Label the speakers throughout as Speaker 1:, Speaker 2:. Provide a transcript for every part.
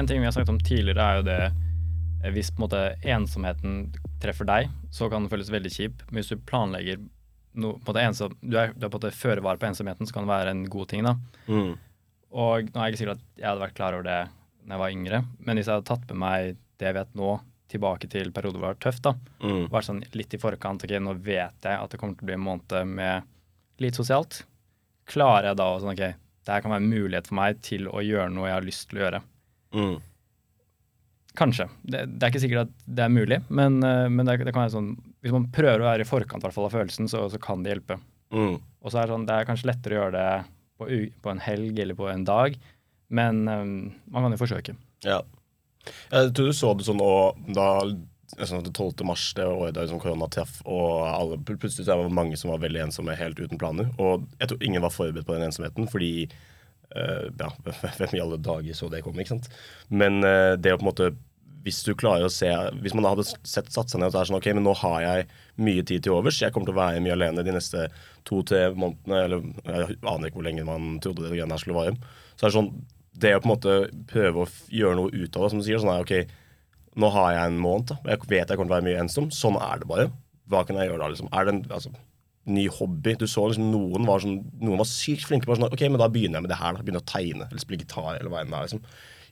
Speaker 1: En ting vi har snakket om tidligere, er jo det eh, hvis på en måte ensomheten treffer deg, så kan det føles veldig kjip. Men hvis du planlegger no, på det ensom, du, er, du er på en måte føre var på ensomheten, så kan det være en god ting. da.
Speaker 2: Mm.
Speaker 1: Og nå er jeg ikke sikker at jeg hadde vært klar over det da jeg var yngre, men hvis jeg hadde tatt med meg det jeg vet nå, tilbake til perioder hvor det var tøft, da,
Speaker 2: Mm.
Speaker 1: vært sånn litt i forkant, ok, nå vet jeg at det kommer til å bli en måned med litt sosialt, klarer jeg da å sånn, ok, det her kan være en mulighet for meg til å gjøre noe jeg har lyst til å gjøre.
Speaker 2: Mm.
Speaker 1: Kanskje. Det, det er ikke sikkert at det er mulig, men, eh, men det, det kan være sånn Hvis man prøver å være i forkant fall, av følelsen, så, så kan det hjelpe.
Speaker 2: Mm.
Speaker 1: Og så er det sånn, det er kanskje lettere å gjøre det på, på en helg eller på en dag, men um, man kan jo forsøke.
Speaker 2: Ja. Jeg tror du så det sånn og da sånn, det 12. mars, det året da liksom korona traff, og alle, plutselig så var det mange som var veldig ensomme helt uten planer. Og jeg tror ingen var forberedt på den ensomheten, fordi ja, hvem i alle dager så det komme, ikke sant? Men eh, det å på en måte hvis du klarer å se Hvis man da hadde sett, satt seg ned og så er sånn OK, men nå har jeg mye tid til overs. Jeg kommer til å være mye alene de neste to-tre månedene, eller jeg aner ikke hvor lenge man trodde det greiene her skulle vare. Så er det sånn Det å på en måte prøve å gjøre noe ut av det, som du sier, sånn er OK, nå har jeg en måned, da. Jeg vet jeg kommer til å være mye ensom. Sånn er det bare. Hva kan jeg gjøre da, liksom? Er det en altså, ny hobby? Du så liksom noen var sånn Noen var sykt flinke på sånn OK, men da begynner jeg med det her, da. Begynner å tegne eller spille gitar eller hva enn det er, liksom.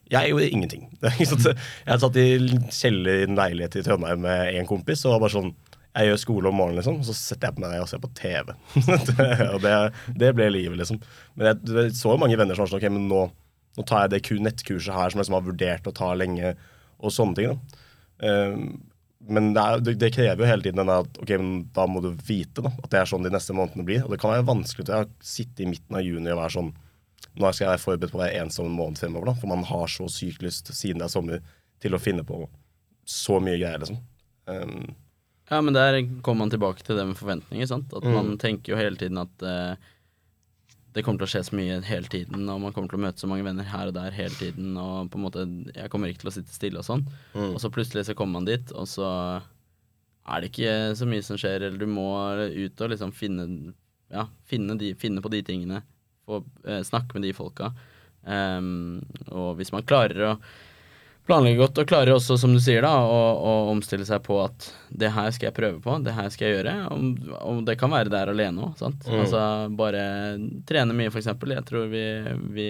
Speaker 2: Jeg gjorde ingenting. Jeg satt i kjeller i en leilighet i Trondheim med en kompis og bare sånn Jeg gjør skole om morgenen, liksom, og så setter jeg på meg og ser på TV. og det, det ble livet, liksom. Men jeg, jeg så jo mange venner som var sånn OK, men nå, nå tar jeg det nettkurset her som jeg liksom har vurdert å ta lenge, og sånne ting. da. Um, men det, er, det, krever jo hele tiden denne at ok, men da må du vite da, at det er sånn de neste månedene blir. Og det kan være vanskelig til å sitte i midten av juni og være sånn Nå skal jeg være forberedt på å være ensom en måned fremover, da, for man har så sykt lyst, siden det er sommer, til å finne på så mye greier, liksom. Um,
Speaker 3: Ja, men der kommer man tilbake til det med forventninger. sant? At
Speaker 2: Mm.
Speaker 3: man tenker jo hele tiden at eh, det kommer til å skje så mye hele tiden, og man kommer til å møte så mange venner her og der hele tiden, og på en måte Jeg kommer ikke til å sitte stille og sånn.
Speaker 2: Mm.
Speaker 3: Og så plutselig så kommer man dit, og så er det ikke så mye som skjer, eller du må ut og liksom finne Ja, finne, de, finne på de tingene. Få eh, snakke med de folka. Um, og hvis man klarer å planlegge godt, og klarer også, som du sier, da, å, å omstille seg på at det her skal jeg prøve på, det her skal jeg gjøre. Og, og det kan være der alene òg, sant.
Speaker 2: Mm.
Speaker 3: Altså bare trene mye, for eksempel. Jeg tror vi, vi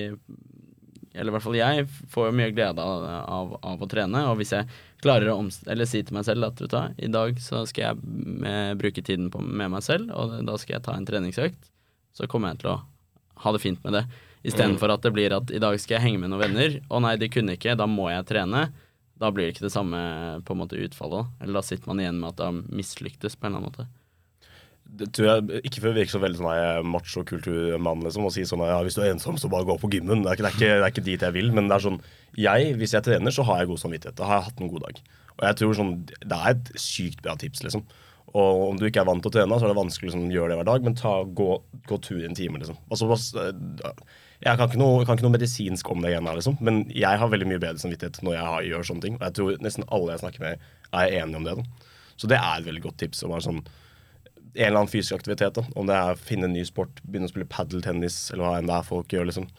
Speaker 3: eller i hvert fall jeg, får jo mye glede av, av, av å trene. Og hvis jeg klarer å omst eller si til meg selv at hva, i dag så skal jeg med, bruke tiden på, med meg selv, og da skal jeg ta en treningsøkt, så kommer jeg til å ha det fint med det. Istedenfor at det blir at i dag skal jeg henge med noen venner. Å nei, de kunne ikke, da må jeg trene. Da blir det ikke det samme på en måte utfallet. Eller da sitter man igjen med at det har mislyktes på en eller annen måte.
Speaker 2: det tror jeg, Ikke for å virke så veldig sånn her macho-kulturmann liksom, og si sånn ja, hvis du er ensom, så bare gå på gymmen. Det er, ikke, det, er ikke, det er ikke dit jeg vil. Men det er sånn jeg, hvis jeg trener, så har jeg god samvittighet. Da har jeg hatt en god dag. Og jeg tror sånn, Det er et sykt bra tips, liksom. Og om du ikke er vant til å trene, så er det vanskelig å liksom, gjøre det hver dag, men ta, gå, gå tur en time, liksom. Altså, jeg kan ikke, noe, kan ikke noe medisinsk om det igjen her, liksom, men jeg har veldig mye bedre samvittighet når jeg har, gjør sånne ting. Og jeg tror nesten alle jeg snakker med, er enige om det. Da. Så det er et veldig godt tips. å sånn en eller annen fysisk aktivitet. Da. Om det er å finne en ny sport, begynne å spille padeltennis, eller hva enn det er folk gjør. liksom.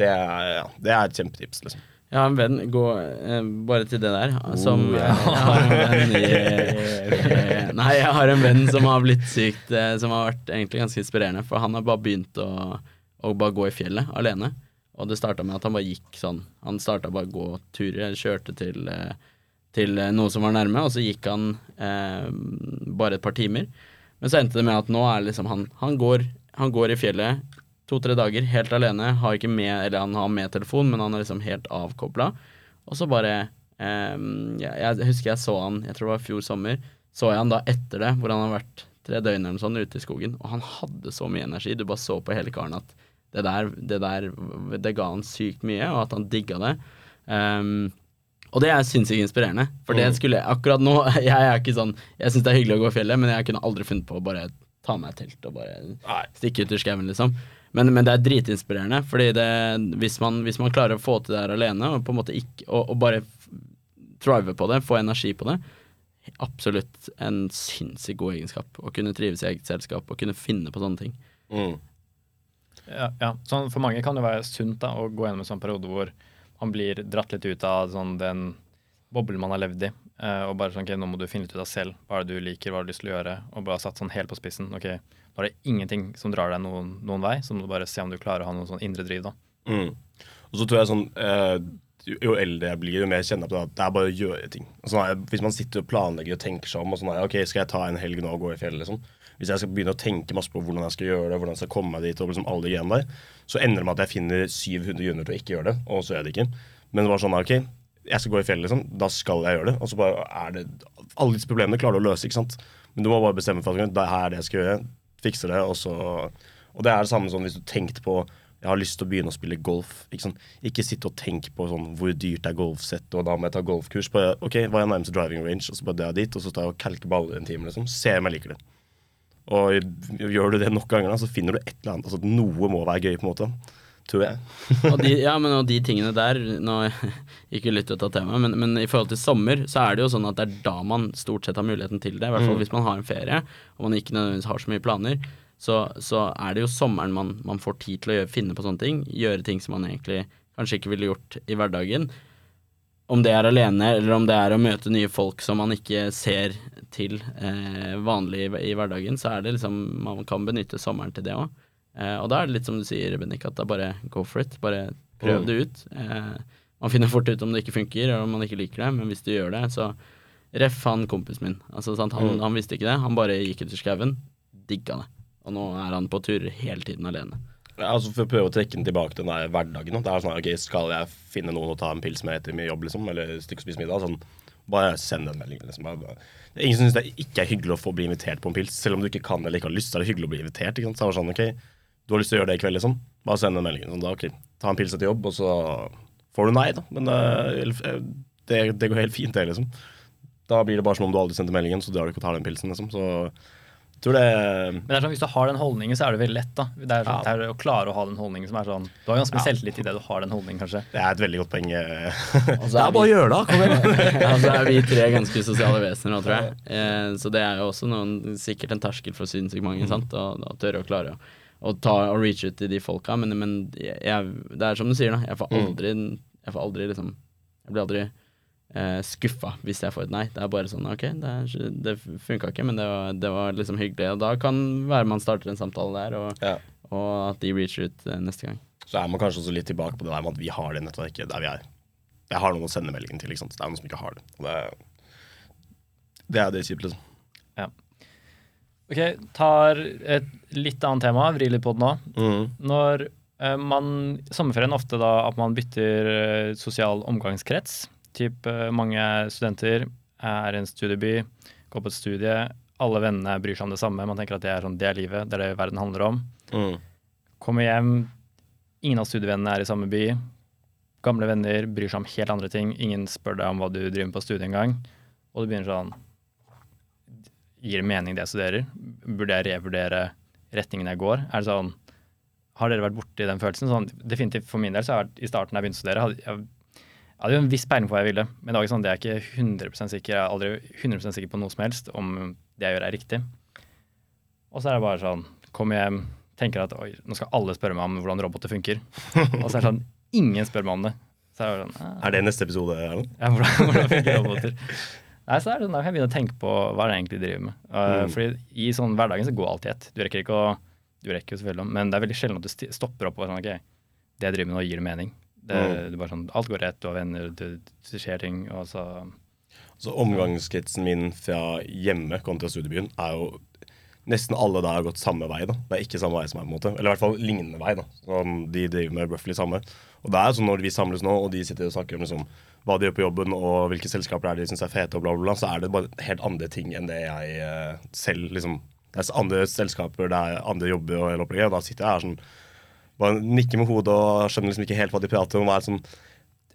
Speaker 2: Det er, ja, det er et kjempetips. liksom.
Speaker 3: Jeg har en venn, gå eh, bare til det der, som
Speaker 2: Oh, ja.
Speaker 3: jeg har en venn i eh, Nei, jeg har en venn som har blitt sykt eh, Som har vært egentlig ganske inspirerende, for han har bare begynt å, å bare gå i fjellet alene. Og det starta med at han bare gikk sånn. Han starta bare å gå turer, kjørte til, eh, til eh, noe som var nærme, og så gikk han eh, bare et par timer. Men så endte det med at nå er liksom han Han går, han går i fjellet to-tre dager helt alene. Har ikke med, eller han har med telefon, men han er liksom helt avkobla. Og så bare eh, jeg, jeg husker jeg så han, jeg tror det var fjor sommer, så jeg han da etter det, hvor han har vært tre døgn eller noe sånt ute i skogen, og han hadde så mye energi. Du bare så på hele karen at det der, det der det ga han sykt mye, og at han digga det. Um, og det er sinnssykt inspirerende. For det
Speaker 2: Mm.
Speaker 3: skulle jeg akkurat nå Jeg er ikke sånn Jeg syns det er hyggelig å gå i fjellet, men jeg kunne aldri funnet på å bare ta med et telt og bare stikke ut i skauen, liksom. Men, men det er dritinspirerende, fordi det, hvis, man, hvis man klarer å få til det her alene, og på en måte ikke Og, og bare thrive på det, få energi på det, absolutt en sinnssykt god egenskap. Å kunne trives i eget selskap og kunne finne på sånne ting.
Speaker 2: Mm.
Speaker 1: Ja, ja. Sånn, for mange kan det være sunt da, å gå gjennom en sånn periode hvor man blir dratt litt ut av sånn den boblen man har levd i. eh, og bare sånn, ok, nå må du finne litt ut av selv. Hva er det du liker, hva har du lyst til å gjøre? Og bare satt sånn helt på spissen. Ok, nå er det ingenting som drar deg noen, noen vei, så må du bare se om du klarer å ha noen sånn indre driv, da.
Speaker 2: Mm. Og så tror jeg sånn eh, Jo eldre jeg blir, jo mer kjenner jeg på det at det er bare å gjøre ting. Altså, hvis man sitter og planlegger og tenker seg om, og sånn ok, skal jeg ta en helg nå og gå i fjellet, liksom. Hvis jeg skal begynne å tenke masse på hvordan jeg skal gjøre det, hvordan jeg skal komme meg dit, og liksom alle de greiene der, så ender det med at jeg finner 700 grunner til å ikke gjøre det, og så gjør jeg det ikke. Men det var sånn, ok, jeg skal gå i fjellet, liksom. Da skal jeg gjøre det. Og så bare er det Alle disse problemene klarer du å løse, ikke sant. Men du må bare bestemme for at det er det jeg skal gjøre. Fikse det, og så Og det er det samme sånn hvis du tenkte på jeg har lyst til å begynne å spille golf. Ikke, sånn, ikke sitte og tenke på sånn, hvor dyrt er golfsett, og da må jeg ta golfkurs. Bare, ok, Hva er nærmeste driving range? Og så bare drar jeg dit, og så tar jeg og kalker baller en time. liksom. Se om jeg liker det. Og gjør du det nok ganger, så finner du et eller annet. altså Noe må være gøy, på en måte. Tror jeg.
Speaker 3: og de, ja, men og de tingene der Nå ikke lytt ut av temaet, men, men i forhold til sommer, så er det jo sånn at det er da man stort sett har muligheten til det. I hvert fall
Speaker 2: Mm.
Speaker 3: hvis man har en ferie, og man ikke nødvendigvis har så mye planer. Så, så er det jo sommeren man, man får tid til å gjøre, finne på sånne ting. Gjøre ting som man egentlig kanskje ikke ville gjort i hverdagen. Om det er alene, eller om det er å møte nye folk som man ikke ser til eh, vanlig i, hverdagen, så er det liksom Man kan benytte sommeren til det òg. Eh, og da er det litt som du sier, Bennik, at da bare go for it. Bare prøv
Speaker 2: Mm.
Speaker 3: det ut. Eh, man finner fort ut om det ikke funker, eller om man ikke liker det, men hvis du gjør det, så Ref han kompisen min. Altså, sant? Han,
Speaker 2: Mm.
Speaker 3: han visste ikke det. Han bare gikk ut i skauen, digga det. Og nå er han på tur hele tiden alene.
Speaker 2: Altså For å prøve å trekke den tilbake til den der hverdagen. Det er sånn, ok, Skal jeg finne noen å ta en pils med etter mye jobb, liksom? Eller stikke og spise middag? Sånn, bare send en melding. liksom. Det er ingen som syns det ikke er hyggelig å få bli invitert på en pils. Selv om du ikke kan eller ikke har lyst, så er det hyggelig å bli invitert. ikke sant? Så det sånn, ok, Du har lyst til å gjøre det i kveld, liksom? Bare send en melding. Sånn, da, ok, Ta en pils etter jobb, og så får du nei, da. Men uh, det, det går helt fint, det, liksom. Da blir det bare som om du aldri sendte meldingen, så drar du ikke og tar den pilsen, liksom. Så tror det
Speaker 1: Men det er sånn, hvis du har den holdningen, så er det veldig lett. da. Det er,
Speaker 2: Ja.
Speaker 1: det er å klare å ha den holdningen som er sånn Du har ganske mye
Speaker 2: Ja.
Speaker 1: selvtillit i det du har den holdningen, kanskje.
Speaker 2: det er et veldig godt poeng. Det
Speaker 3: Og så er bare
Speaker 2: å gjøre det, kom igjen!
Speaker 3: ja, så er vi tre ganske sosiale vesener nå, tror jeg. Eh, så det er jo også noen, sikkert en terskel for sinnssykt mange, sant. Å tørre å klare å, å ta og reach ut til de folka. Men, men jeg, det er som du sier, da. Jeg får
Speaker 2: Mm.
Speaker 3: aldri, jeg får aldri liksom Jeg blir aldri eh, skuffa hvis jeg får et nei. Det er bare sånn OK, det, er, det funka ikke, men det var, det var liksom hyggelig. Og da kan være man starter en samtale der, og,
Speaker 2: Ja.
Speaker 3: og at de reacher ut eh, neste gang.
Speaker 2: Så er man kanskje også litt tilbake på det der med at vi har det nettverket der vi er. Jeg har noen å sende meldingen til. ikke sant? Det er noen som ikke har det. Og det, det er det kjipt, liksom.
Speaker 1: Ok, tar et litt annet tema, vrir litt på det nå.
Speaker 2: Mm.
Speaker 1: Når eh, man Sommerferien ofte da at man bytter eh, sosial omgangskrets. Typ eh, mange studenter er i en studieby, går på et studie. Alle vennene bryr seg om det samme. Man tenker at det er, sånn, det er livet, det er det verden handler om.
Speaker 2: Mm.
Speaker 1: Kommer hjem, ingen av studievennene er i samme by. Gamle venner bryr seg om helt andre ting. Ingen spør deg om hva du driver med på studiet engang. Og du begynner sånn Gir det mening det jeg studerer? Burde jeg revurdere retningen jeg går? Er det sånn Har dere vært borti den følelsen? Sånn, definitivt for min del så har jeg vært, i starten da jeg begynte å studere, hadde jeg, jeg hadde jo en viss peiling på hva jeg ville, men det var ikke sånn, det er ikke 100% sikker. Jeg er aldri 100% sikker på noe som helst om det jeg gjør er riktig. Og så er det bare sånn Kommer hjem, tenker at oi, nå skal alle spørre meg om hvordan roboter funker. Og så er det sånn Ingen spør meg om det. Så er det sånn,
Speaker 2: Er det neste episode? Erlend?
Speaker 1: ja, hvordan, hvordan funker roboter? Nei, så er det sånn, Da kan jeg begynne å tenke på hva det egentlig driver med. Uh,
Speaker 2: Mm.
Speaker 1: Fordi i sånn hverdagen så går alt i ett. Du rekker ikke å Du rekker jo selvfølgelig, men det er veldig sjelden at du stopper opp og er sånn OK, det jeg driver med nå, gir det mening. Det,
Speaker 2: Mm.
Speaker 1: det er bare sånn, Alt går rett, du har venner, det, det skjer ting, og så
Speaker 2: Så omgangskretsen min fra hjemme kontra studiebyen er jo Nesten alle der har gått samme vei. da Det er ikke samme vei som meg, på en måte. Eller i hvert fall lignende vei. da Sånn, De driver med roughly samme. Og det er sånn når vi samles nå, og de sitter og snakker om liksom hva de gjør på jobben, og hvilke selskaper er de syns er fete, og bla, bla, bla, så er det bare helt andre ting enn det jeg eh, selv liksom Det er andre selskaper, det er andre jobber og hele opplegget, og da sitter jeg her sånn bare nikker med hodet og skjønner liksom ikke helt hva de prater om. Hva er sånn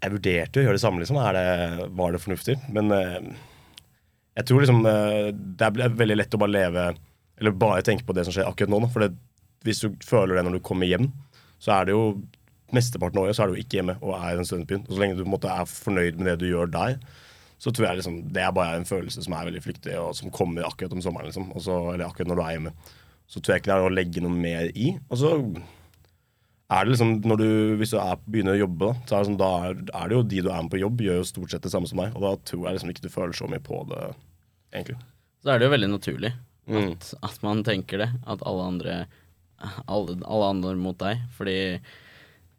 Speaker 2: jeg vurderte å gjøre det samme, liksom. Er det, var det fornuftig? Men eh, jeg tror liksom eh, det er veldig lett å bare leve Eller bare tenke på det som skjer akkurat nå. For det, hvis du føler det når du kommer hjem, så er det jo mesteparten av året så er du ikke hjemme og er i den studentbyen. Og så lenge du på en måte er fornøyd med det du gjør der, så tror jeg liksom det er bare en følelse som er veldig flyktig, og som kommer akkurat om sommeren. liksom. Også, eller akkurat når du er hjemme. Så tror jeg ikke det er å legge noe mer i. Og så er det liksom, når du, Hvis du er, begynner å jobbe, da, så er det, sånn, da er, er det jo de du er med på jobb, gjør jo stort sett det samme som deg. Og da tror jeg liksom ikke du føler så mye på det, egentlig.
Speaker 3: Så er det jo veldig naturlig
Speaker 2: Mm.
Speaker 3: at, at man tenker det. At alle andre alle, alle andre mot deg. Fordi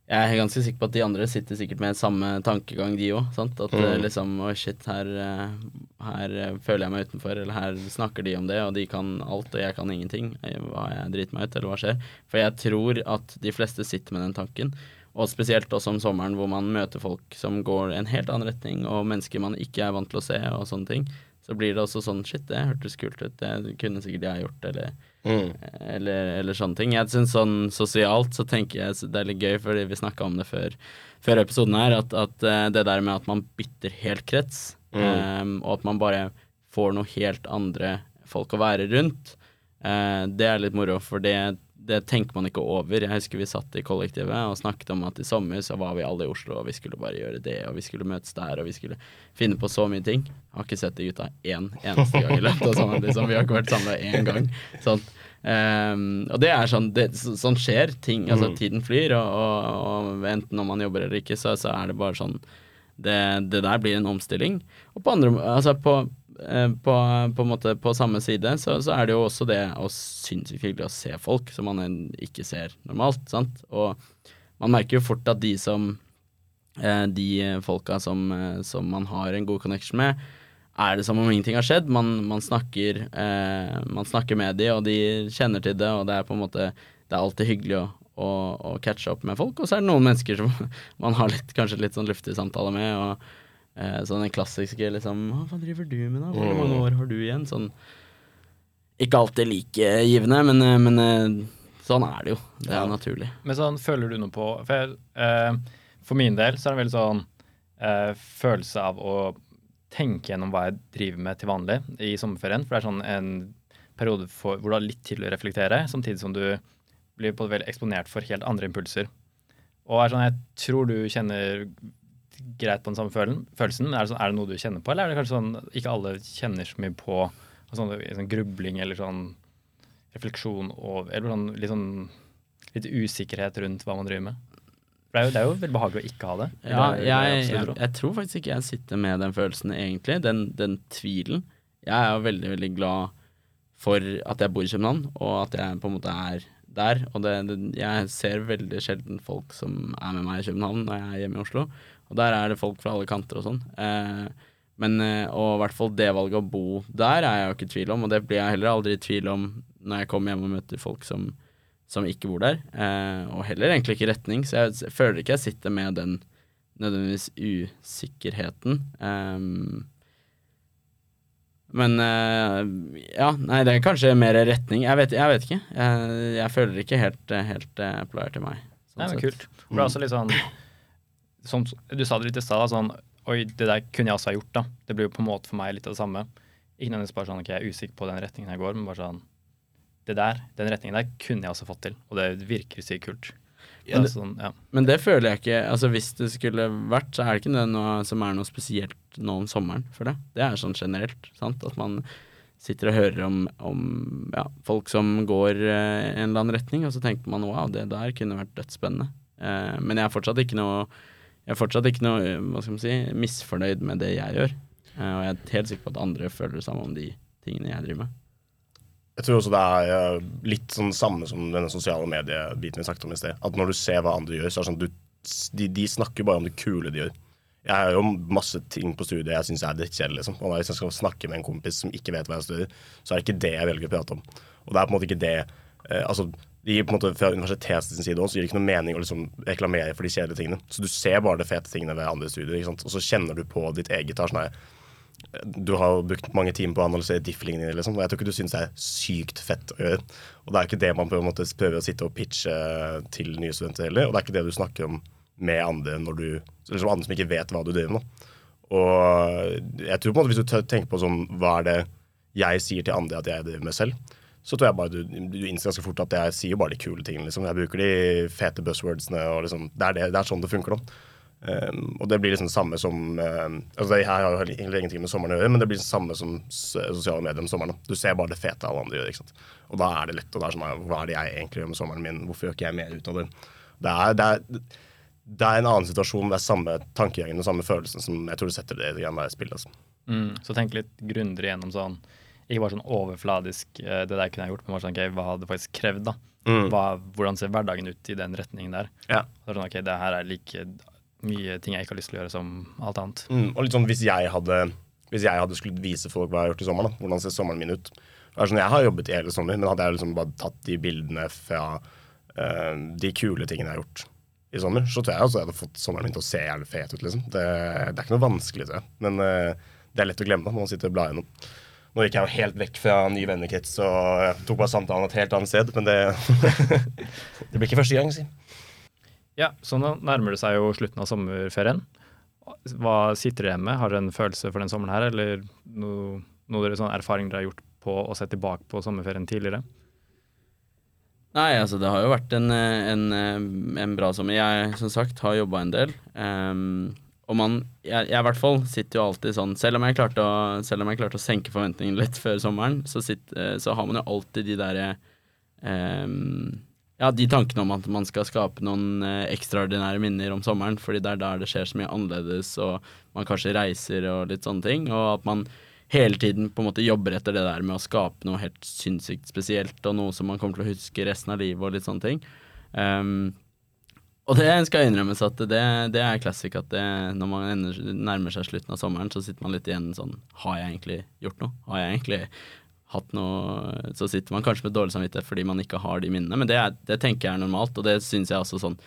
Speaker 3: jeg er ganske sikker på at de andre sitter sikkert med samme tankegang, de òg. At
Speaker 2: Mm.
Speaker 3: eh, liksom Å, shit, her, eh, her eh, føler jeg meg utenfor, eller her snakker de om det, og de kan alt, og jeg kan ingenting. Hva jeg driter meg ut, eller hva skjer? For jeg tror at de fleste sitter med den tanken. Og spesielt også om sommeren, hvor man møter folk som går en helt annen retning, og mennesker man ikke er vant til å se, og sånne ting. Så blir det også sånn Shit, det hørtes kult ut. Det kunne sikkert jeg gjort, eller
Speaker 2: Mm.
Speaker 3: eller, eller sånne ting. Jeg synes sånn sosialt så tenker jeg det er litt gøy, fordi vi snakka om det før, før episoden her, at, at eh, det der med at man bytter helt krets, eh, og at man bare får noe helt andre folk å være rundt, uh, det er litt moro, for det, det tenker man ikke over. Jeg husker vi satt i kollektivet og snakket om at i sommer så var vi alle i Oslo, og vi skulle bare gjøre det, og vi skulle møtes der, og vi skulle finne på så mye ting. Jeg har ikke sett de gutta én eneste gang i løpet av sommeren, liksom. Vi har ikke vært samla én gang. Sånn. Ehm, og det er sånn det, så, Sånn skjer ting. Altså, tiden flyr, og, og, og enten om man jobber eller ikke, så, så er det bare sånn det, det der blir en omstilling. Og på andre Altså på, eh, på, på måte på samme side så, så er det jo også det å sinnssykt hyggelig å se folk som man ikke ser normalt, sant. Og man merker jo fort at de som eh, De folka som, eh, som man har en god connection med, er det som om ingenting har skjedd. Man, man, snakker, eh, man snakker med de, og de kjenner til det, og det er på en måte Det er alltid hyggelig å, å, å catche opp med folk. Og så er det noen mennesker som man har litt, kanskje litt sånn luftig samtale med, og eh, sånn den klassiske liksom Hva driver du med, da? Hvor mange år har du igjen? Sånn Ikke alltid like givende, men, eh, men eh, sånn er det jo. Det er
Speaker 1: Ja.
Speaker 3: naturlig.
Speaker 1: Men sånn, føler du noe på For, jeg, eh, for min del så er det en veldig sånn eh, følelse av å tenke gjennom hva jeg driver med til vanlig i sommerferien. For det er sånn en periode for, hvor du har litt tid til å reflektere, samtidig som du blir på veldig eksponert for helt andre impulser. Og er sånn, jeg tror du kjenner greit på den samme følelsen, men er det, sånn, er det noe du kjenner på, eller er det kanskje sånn ikke alle kjenner så mye på sånn, sånn grubling eller sånn refleksjon over Eller sånn litt sånn litt usikkerhet rundt hva man driver med. For det er jo, det er jo veldig behagelig å ikke ha det.
Speaker 3: Ja,
Speaker 1: Det
Speaker 3: jeg, jeg, jeg tror faktisk ikke jeg sitter med den følelsen egentlig, den, den tvilen. Jeg er jo veldig, veldig glad for at jeg bor i København, og at jeg på en måte er der. Og det, det, jeg ser veldig sjelden folk som er med meg i København når jeg er hjemme i Oslo. Og der er det folk fra alle kanter og sånn. Eh, men eh, og i hvert fall det valget å bo der er jeg jo ikke i tvil om, og det blir jeg heller aldri i tvil om når jeg kommer hjem og møter folk som, som ikke bor der. Eh, og heller egentlig ikke retning, så jeg, føler ikke jeg sitter med den nødvendigvis usikkerheten. Ehm, men eh, ja, nei, det er kanskje mer retning. Jeg vet, jeg vet ikke. Jeg, jeg føler ikke helt, eh, helt uh, player til meg. sånn
Speaker 1: Nei, men
Speaker 3: sett.
Speaker 1: kult. For det er også litt sånn som, Du sa det litt i stad, sånn Oi, det der kunne jeg også ha gjort, da. Det blir jo på en måte for meg litt av det samme. Ikke nødvendigvis bare sånn ok, jeg er usikker på den retningen jeg går, men bare sånn Det der, den retningen der kunne jeg også fått til, og det virker sykt kult.
Speaker 3: Ja,
Speaker 1: det- er sånn, ja.
Speaker 3: Men det føler jeg ikke Altså Hvis det skulle vært, så er det ikke det noe som er noe spesielt nå om sommeren for det. Det er sånn generelt. sant? At man sitter og hører om, om ja, folk som går eh, en eller annen retning, og så tenker man wow, det der kunne vært dødsspennende. Eh, men jeg er fortsatt ikke noe Jeg er fortsatt ikke noe hva skal man si, misfornøyd med det jeg gjør. Eh, og jeg er helt sikker på at andre føler det samme om de tingene jeg driver med.
Speaker 2: Jeg tror også det er eh, litt sånn samme som denne sosiale mediebiten vi snakket om i sted. At når du ser hva andre gjør, så er det sånn du, de, de snakker bare om det kule de gjør. Jeg har jo masse ting på studiet jeg syns er drittkjedelig. Liksom. Hvis jeg skal snakke med en kompis som ikke vet hva jeg studerer, så er det ikke det jeg velger å prate om. Og det er på en måte ikke det eh, Altså, de måte Fra universitetets side også, så gir det ikke noe mening å liksom reklamere for de kjedelige tingene. Så du ser bare de fete tingene ved andre studier, og så kjenner du på ditt eget. Det er sånn her, du har brukt mange timer på å analysere diff-lignende, liksom, jeg tror ikke du syns det er sykt fett å gjøre. Og det er ikke det man på en måte prøver å sitte og pitche til nye studenter heller, og det er ikke det du snakker om med andre når du liksom andre som ikke vet hva du driver med. Og jeg tror på en måte hvis du tenker på sånn hva er det jeg sier til andre at jeg driver med selv, så tror jeg bare du, du innser ganske fort at jeg sier bare de kule tingene. Liksom. Jeg bruker de fete buzzwordsene, og liksom, det, er det, det er sånn det funker. da. Um, og det blir liksom det samme som um, altså Det her har jo ingenting med sommeren å gjøre, men det blir det samme som sosiale medier om sommeren. Du ser bare det fete alle andre gjør. ikke sant? Og da er det lett. Og da er sånn, Hva er det jeg egentlig gjør med sommeren min? Hvorfor gjør ikke jeg mer ut av det? Det er, det er, det er en annen situasjon, det er samme tankegangen og samme følelsen som jeg tror du setter det i det spillet. Altså.
Speaker 1: Mm, så tenk litt grundigere gjennom sånn Ikke bare sånn overfladisk eh, det der kunne jeg gjort, men bare sånn, ok, hva hadde det faktisk krevd? da?
Speaker 2: Mm.
Speaker 1: Hva, hvordan ser hverdagen ut i den retningen der?
Speaker 2: Ja.
Speaker 1: Så sånn, ok, det her er like mye ting jeg ikke har lyst til å gjøre som alt annet.
Speaker 2: Mm, og sånn hvis jeg hadde Hvis jeg hadde skulle vise folk hva jeg har gjort i sommer, da, hvordan ser sommeren min ut sånn, Jeg har jobbet i hele sommer, men hadde jeg liksom bare tatt de bildene fra uh, de kule tingene jeg har gjort i sommer, så tror jeg også jeg hadde fått sommeren min til å se jævlig fet ut. liksom. Det, det er ikke noe vanskelig, tror jeg. Men uh, det er lett å glemme da, når man sitter og blar gjennom. Nå gikk jeg jo helt vekk fra ny vennekrets og tok bare samtalen et helt annet sted, men det Det blir ikke første gang, si.
Speaker 1: Ja, så nå nærmer det seg jo slutten av sommerferien. Hva sitter dere hjemme? Har dere en følelse for den sommeren her, eller noe, noe dere, sånn erfaring dere har gjort på å se tilbake på sommerferien tidligere?
Speaker 3: Nei, altså det har jo vært en, en, en bra sommer. Jeg som sagt har jobba en del. Um, og man, jeg, jeg i hvert fall sitter jo alltid sånn Selv om jeg klarte å, jeg klarte å senke forventningene litt før sommeren, så, sitt, eh, så har man jo alltid de derre um, Ja, de tankene om at man skal skape noen eh, ekstraordinære minner om sommeren, fordi det er der det skjer så mye annerledes, og man kanskje reiser og litt sånne ting. Og at man hele tiden på en måte jobber etter det der med å skape noe helt sinnssykt spesielt, og noe som man kommer til å huske resten av livet, og litt sånne ting. Um, og det skal innrømmes at det, det er classic at det, når man ender, nærmer seg slutten av sommeren, så sitter man litt igjen sånn Har jeg egentlig gjort noe? Har jeg egentlig hatt noe Så sitter man kanskje med dårlig samvittighet fordi man ikke har de minnene, men det, er, det tenker jeg er normalt, og det syns jeg også sånn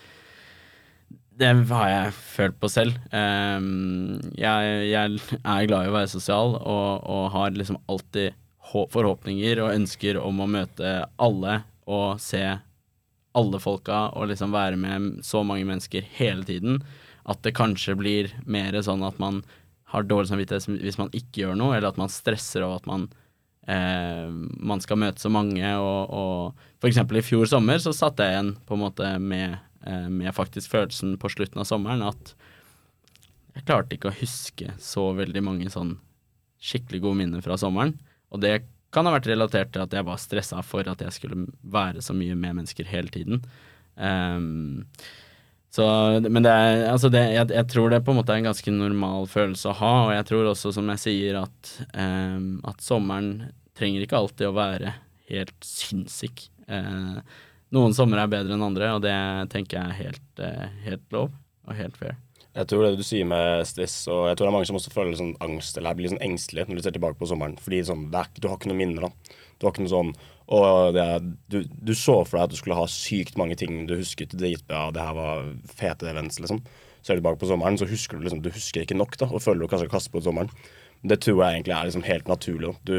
Speaker 3: det har jeg følt på selv. Um, jeg, jeg, er glad i å være sosial og, og har liksom alltid forhåpninger og ønsker om å møte alle og se alle folka og liksom være med så mange mennesker hele tiden at det kanskje blir mer sånn at man har dårlig samvittighet hvis man ikke gjør noe, eller at man stresser over at man eh, man skal møte så mange. Og, og eksempel i fjor sommer så satt jeg igjen på en måte med Eh, med faktisk følelsen på slutten av sommeren at jeg klarte ikke å huske så veldig mange sånn skikkelig gode minner fra sommeren. Og det kan ha vært relatert til at jeg var stressa for at jeg skulle være så mye med mennesker hele tiden. Um, så, men det er, altså det, jeg, jeg, tror det på en måte er en ganske normal følelse å ha, og jeg tror også, som jeg sier, at, um, at sommeren trenger ikke alltid å være helt sinnssyk. Uh, noen somre er bedre enn andre, og det tenker jeg er helt, eh, helt lov og helt fair.
Speaker 2: Jeg tror det du sier med stress, og jeg tror det er mange som også føler sånn angst eller blir sånn engstelige når du ser tilbake på sommeren. Fordi sånn, er, du har ikke noe minner, da. Du har ikke noe sånn Og det, du, du, så for deg at du skulle ha sykt mange ting du husket dritbra, det her var fete events, liksom. Ser du tilbake på sommeren, så husker du liksom Du husker ikke nok, da, og føler du kanskje kaste på sommeren. Det tror jeg egentlig er liksom helt naturlig. Du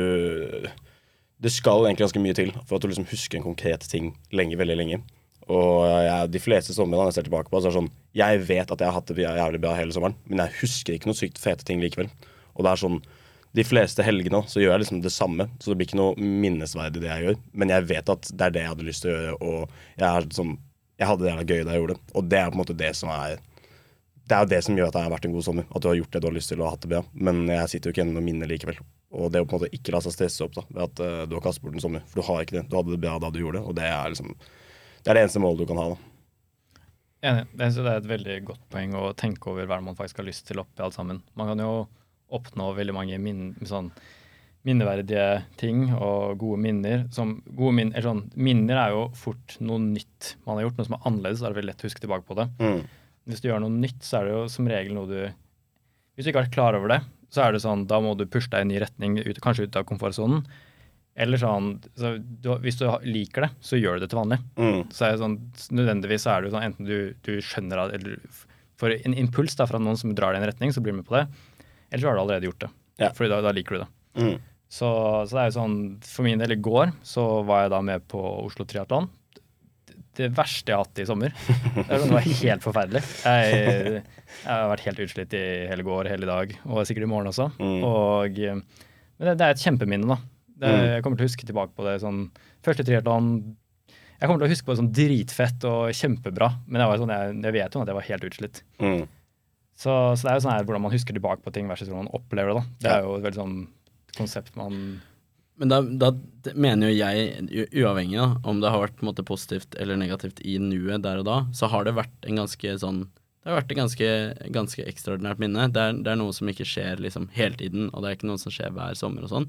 Speaker 2: det skal egentlig ganske mye til for at du liksom husker en konkret ting lenge, veldig lenge. Og jeg, de fleste somrene jeg ser tilbake på, så er det sånn Jeg vet at jeg har hatt det jævlig bra hele sommeren, men jeg husker ikke noe sykt fete ting likevel. Og det er sånn De fleste helgene så gjør jeg liksom det samme, så det blir ikke noe minnesverdig det jeg gjør. Men jeg vet at det er det jeg hadde lyst til å gjøre, og jeg, sånn, jeg hadde det gøy da jeg gjorde det. Og det er på en måte det som er Det er jo det som gjør at det har vært en god sommer. At du har gjort det du har lyst til og hatt det bra. Men jeg sitter jo ikke igjen med minne likevel. Og det å på en måte ikke la seg stresse opp da, ved at uh, du har kastet bort en sommer. For du har ikke det. Du hadde det bra da du gjorde det, og det er liksom Det er det eneste målet du kan ha. da.
Speaker 1: Enig. Det er et veldig godt poeng å tenke over hva man faktisk har lyst til oppi alt sammen. Man kan jo oppnå veldig mange min, sånn, minneverdige ting og gode minner. Som, gode min, sånn, minner er jo fort noe nytt man har gjort, noe som er annerledes. Da er det veldig lett å huske tilbake på det.
Speaker 2: Mm.
Speaker 1: Hvis du gjør noe nytt, så er det jo som regel noe du Hvis du ikke har vært klar over det, så er det sånn, da må du pushe deg i en ny retning, ut, kanskje ut av komfortsonen. Eller sånn, så du, Hvis du liker det, så gjør du det til vanlig.
Speaker 2: Mm.
Speaker 1: Så er det sånn, Nødvendigvis er det jo sånn enten du, du skjønner at, eller får en impuls da, fra noen som drar deg i en retning, så blir du med på det. Eller så har du allerede gjort det.
Speaker 2: Ja.
Speaker 1: Fordi da, da liker du det.
Speaker 2: Mm.
Speaker 1: Så, så, det er jo sånn, For min del i går så var jeg da med på Oslo Triatlon det verste jeg har hatt i sommer. Det var helt forferdelig. Jeg, jeg, har vært helt utslitt i hele går, hele dag, og sikkert i morgen også.
Speaker 2: Mm.
Speaker 1: Og, men det, det, er et kjempeminne, da. Det,
Speaker 2: mm.
Speaker 1: Jeg kommer til å huske tilbake på det sånn Første triatlon Jeg kommer til å huske på det sånn dritfett og kjempebra, men jeg, sånn, jeg, jeg vet jo at jeg var helt utslitt.
Speaker 2: Mm.
Speaker 1: Så, så, det er jo sånn her hvordan man husker tilbake på ting versus hvordan man opplever det. da. Det er jo et veldig sånn konsept man
Speaker 3: Men da, da mener jo jeg, uavhengig da, om det har vært måte, positivt eller negativt i nuet der og da, så har det vært en ganske sånn Det har vært et ganske, ganske ekstraordinært minne. Det er, det er noe som ikke skjer liksom hele tiden, og det er ikke noe som skjer hver sommer og sånn.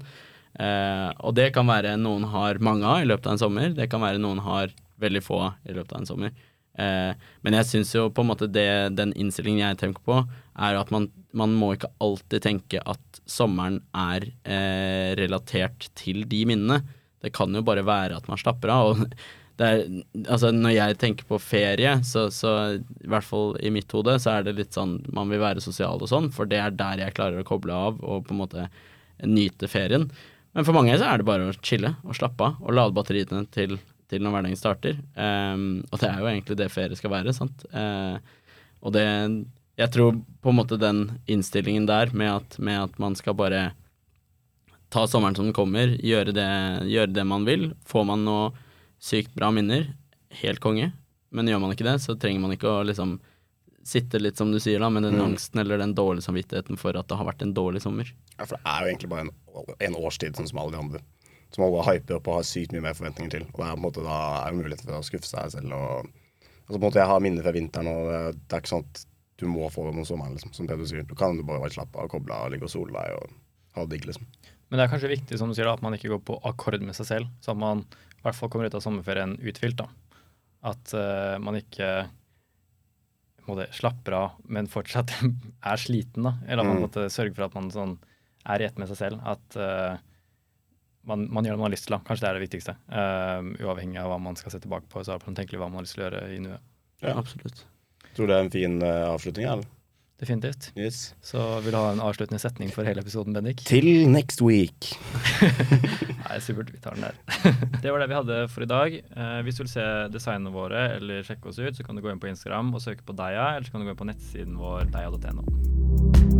Speaker 3: Eh, og det kan være noen har mange av i løpet av en sommer, det kan være noen har veldig få av i løpet av en sommer. Eh, men jeg syns jo på en måte det, den innstillingen jeg tenker på, er at man, man må ikke alltid tenke at sommeren er eh, relatert til de minnene. Det kan jo bare være at man slapper av. Og er, altså når jeg tenker på ferie, så, så i hvert fall i mitt hode, så er det litt sånn man vil være sosial og sånn, for det er der jeg klarer å koble av og på en måte nyte ferien. Men for mange så er det bare å chille og slappe av og lade batteriene til, til når hverdagen starter. Um, og det er jo egentlig det ferie skal være, sant. Uh, og det Jeg tror på en måte den innstillingen der med at, med at man skal bare ta sommeren som den kommer, gjøre det, gjøre det man vil. Får man noe sykt bra minner, helt konge. Men gjør man ikke det, så trenger man ikke å liksom sitte litt som du sier da, med den
Speaker 2: Mm.
Speaker 3: angsten eller den dårlige samvittigheten for at det har vært en dårlig sommer.
Speaker 2: Ja, for det er jo egentlig bare en, en årstid, sånn som alle de andre. Som alle hyper opp og har sykt mye mer forventninger til. Og det er på en måte da er det mulighet for å skuffe seg selv. Og, altså på en måte Jeg har minner fra vinteren, og det, er ikke sånn at du må få det om sommeren, liksom, som Peder sier. Du kan jo bare være slappe av, koble av, ligge og sole deg og ha det digg, liksom.
Speaker 1: Men det er kanskje viktig som du sier da, at man ikke går på akkord med seg selv, så at man i hvert fall kommer ut av sommerferien uthvilt. da. At uh, man ikke må slapper av, men fortsatt er sliten. da. Eller at man
Speaker 2: Mm.
Speaker 1: måtte sørge for at man sånn, er i ett med seg selv. At eh, man, man gjør det man har lyst til. da. Kanskje det er det viktigste. Eh, uavhengig av hva man skal se tilbake på, så er det tenkelig hva man har lyst til å gjøre i nuet.
Speaker 2: Ja.
Speaker 3: Absolutt.
Speaker 2: Tror du det er en fin uh, avslutning, eller?
Speaker 1: Definitivt.
Speaker 2: Yes.
Speaker 1: Så vil du ha en avsluttende setning for hele episoden, Bendik?
Speaker 2: Til next week.
Speaker 1: Nei, supert. Vi tar den der. det var det vi hadde for i dag. Uh, hvis du vil se designene våre eller sjekke oss ut, så kan du gå inn på Instagram og søke på Deia, eller så kan du gå inn på nettsiden vår deia.no.